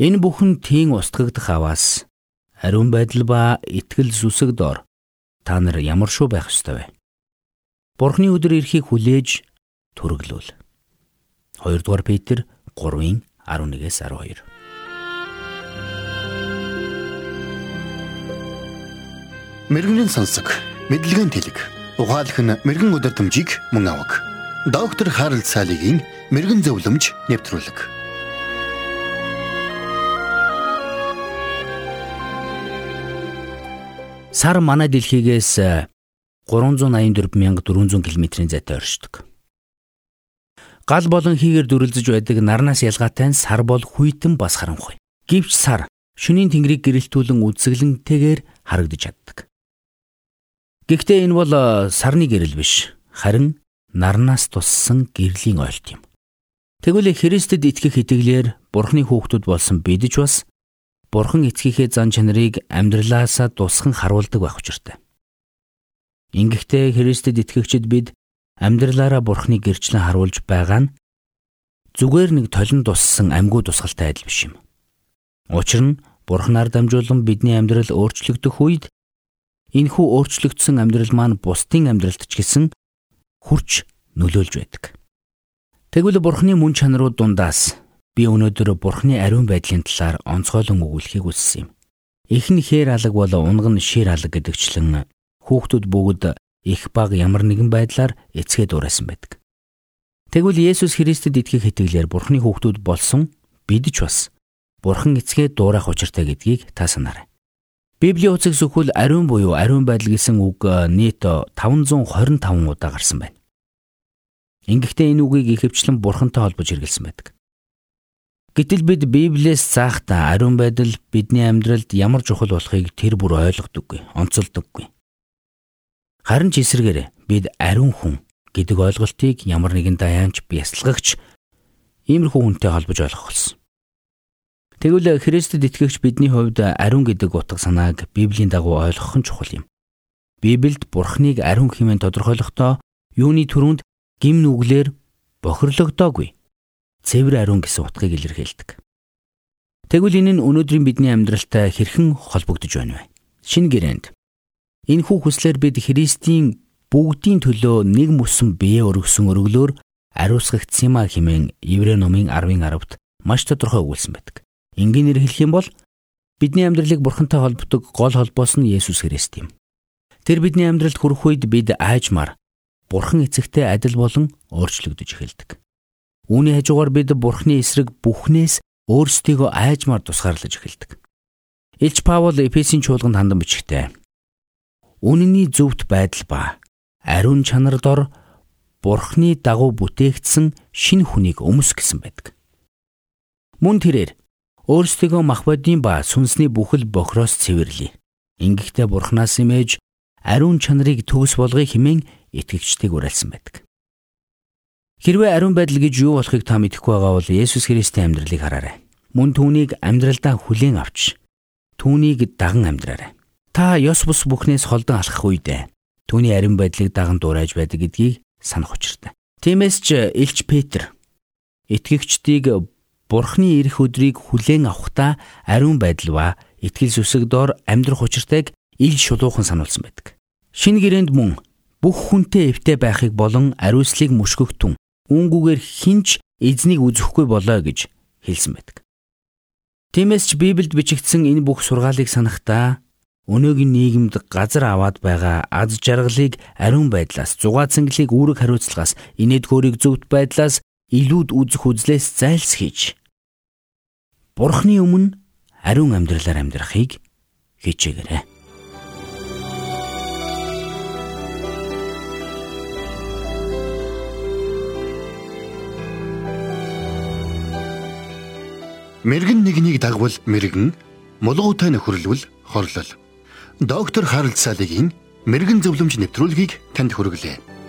Энэ бүхэн тийм устгагдах аваас ариун байдал ба итгэл зүсэг дор та нар ямар шүү байх ёстой вэ? Бурхны өдөр ирэхийг хүлээж түрглүүл. 2 дугаар Петр 3-ын 11-ээс 12. Мэргэний сонсог, мэдлэгийн тэлэг. Ухаалх нь мэрэгэн өдөр төмжийг мөн авах. Доктор Харалт цаалогийн мэрэгэн зөвлөмж нэвтрүүлэг. Сар манай дэлхийгээс 384400 км-ийн зайтай оршдог. Гал болон хийгээр дүрлзэж байдаг нарнаас ялгаатай сар бол хүйтэн бас харанхуй. Гэвч сар шөнийн тэнгэрийг гэрэлтүүлэн үзэсгэлэнтэйгээр харагдаж чаддаг. Гэхдээ энэ бол сарны гэрэл биш, харин нарнаас туссан гэрлийн ойлт юм. Тэгвэл Христэд итгэх итгэлээр Бурхны хүүхдүүд болсон бид ч бас Бурхан эцгийнхээ зан чанарыг амьдралаасаа тусхан харуулдаг байх учиртай. Ингэхдээ Христэд итгэгчид бид амьдралаараа Бурханы гэрчлэн харуулж байгаа нь зүгээр нэг толон туссан амьгуу тусгалтай адил биш юм. Учир нь Бурханаар дамжуулан бидний амьдрал өөрчлөгдөх үед энэхүү өөрчлөгдсөн амьдрал маань бусдын амьдралд ч гэсэн хүрч нөлөөлж байдаг. Тэгвэл Бурханы мөн чанарууд дундаас Би өнөөдөр Бурхны ариун байдлын талаар онцгойлон өгүүлэхийг хүссэн юм. Эхний хээр алаг бол унган шир алаг гэдэгчлэн хүүхдүүд бүгд их баг ямар нэгэн байдлаар эцгээ дуурайсан байдаг. Тэгвэл Есүс Христэд итгэх итгэлээр Бурхны хүүхдүүд болсон бид ч бас Бурхан эцгээ дуурайх учиртай гэдгийг та санаарай. Библийн утсыг зөвхөн ариун буюу ариун байдал гэсэн үг нийт 525 удаа гарсан байна. Ингэхдээ энэ үгийг ихэвчлэн Бурхантай холбож хэрэгэлсэн байдаг. Гэтэл бид Библиэс заахта ариун байдал бидний амьдралд ямар чухал болохыг тэр бүр ойлгодоггүй, онцолдоггүй. Харин ч эсрэгээр бид ариун хүн гэдэг ойлголтыг ямар нэгэн даяанч бясалгагч иймэрхүү хүнтэй холбож ойлгох болсон. Тэгвэл Христэд итгэгч бидний хувьд ариун гэдэг утга санааг Библийн дагуу ойлгох нь чухал юм. Библиэд Бурхныг ариун хэмээн тодорхойлохдоо юуны төрөнд гим нүглэр бохирлогдоогүй цэвэр ариун гэсэн утгыг илэрхийлдэг. Тэгвэл энэ нь өнөөдрийн бидний амьдралтай хэрхэн холбогдож байна вэ? Шинэ гэрээнд энэхүү хүслээр бид Христийн бүгдийн төлөө нэг мөсөн бие өргөсөн өргөлөөр ариусгагдсан юма хэмээн Еврей номын 10-ын 10-д маш тодорхой өгүүлсэн байдаг. Энгийнээр хэлэх юм бол бидний амьдралыг Бурхантай холбодог гол холбоос нь Есүс Христ юм. Тэр бидний амьдралд хүрэх үед бид аажмаар Бурхан эцэгтэй адил болон өөрчлөгдөж эхэлдэг. Үүний хажуугаар бид Бурхны эсрэг бүхнээс өөрсдийгөө айжмаар тусгаарлаж эхэлдэг. Илч Паул Эфесийн чуулганд хандан бичгтээ. Үнэний зөвхт байдал ба ариун чанар дор Бурхны дагуу бүтээгдсэн шинэ хүнийг өмс гэсэн байдаг. Мөн тэрээр өөрсдийгөө мах бодийн ба сүнсний бүхэл бохроос цэвэрлэе. Ингэхдээ Бурханаас имэж ариун чанарыг төгс болгоё хэмээн итгэгчдийг уриалсан байдаг. Хэрвээ ариун байдал гэж юу болохыг та мэдэхгүй байгаа бол Есүс Христийн амьдралыг хараарай. Мөн түүнийг амьдралдаа хүлээн авч түүнийг даган амьдраарай. Та ёс бус бүхнээс холдон алхах үедээ түүний ариун байдлыг даган дуурайж байдаг гэдгийг санах учиртай. Тиймээс ч Илч Петр итгэгчдийг Бурхны ирэх өдрийг хүлээн авахдаа ариун байдал ба итгэл зүсэг доор амьдрах учиртайг ил шулуухан сануулсан байдаг. Шинэ гэрээнд мөн бүх хүнтэй эвтэй байхыг болон ариуслыг мөшгөгтөн үүнгүүгээр хинч эзнийг үзэхгүй болоо гэж хэлсэн байдаг. Тиймээс ч Библиэд бичигдсэн энэ бүх сургаалыг санахдаа өнөөгийн нийгэмд газар аваад байгаа аз жаргалыг ариун байдлаас, зугаа цэнгэлийг үүрэг хариуцлагаас, инээдгөөрийг зөвхт байдлаас илүүд үзэх үзлээс зайлсхийж Бурхны өмнө ариун амьдралаар амьдрахыг хичээгээрэй. Мэргэн нэгнийг дагвал мэргэн, мулгуутай нөхөрлөл хорлол. Доктор Харалт цаалогийн мэрэгэн зөвлөмж нэвтрүүлгийг танд хүргэлээ.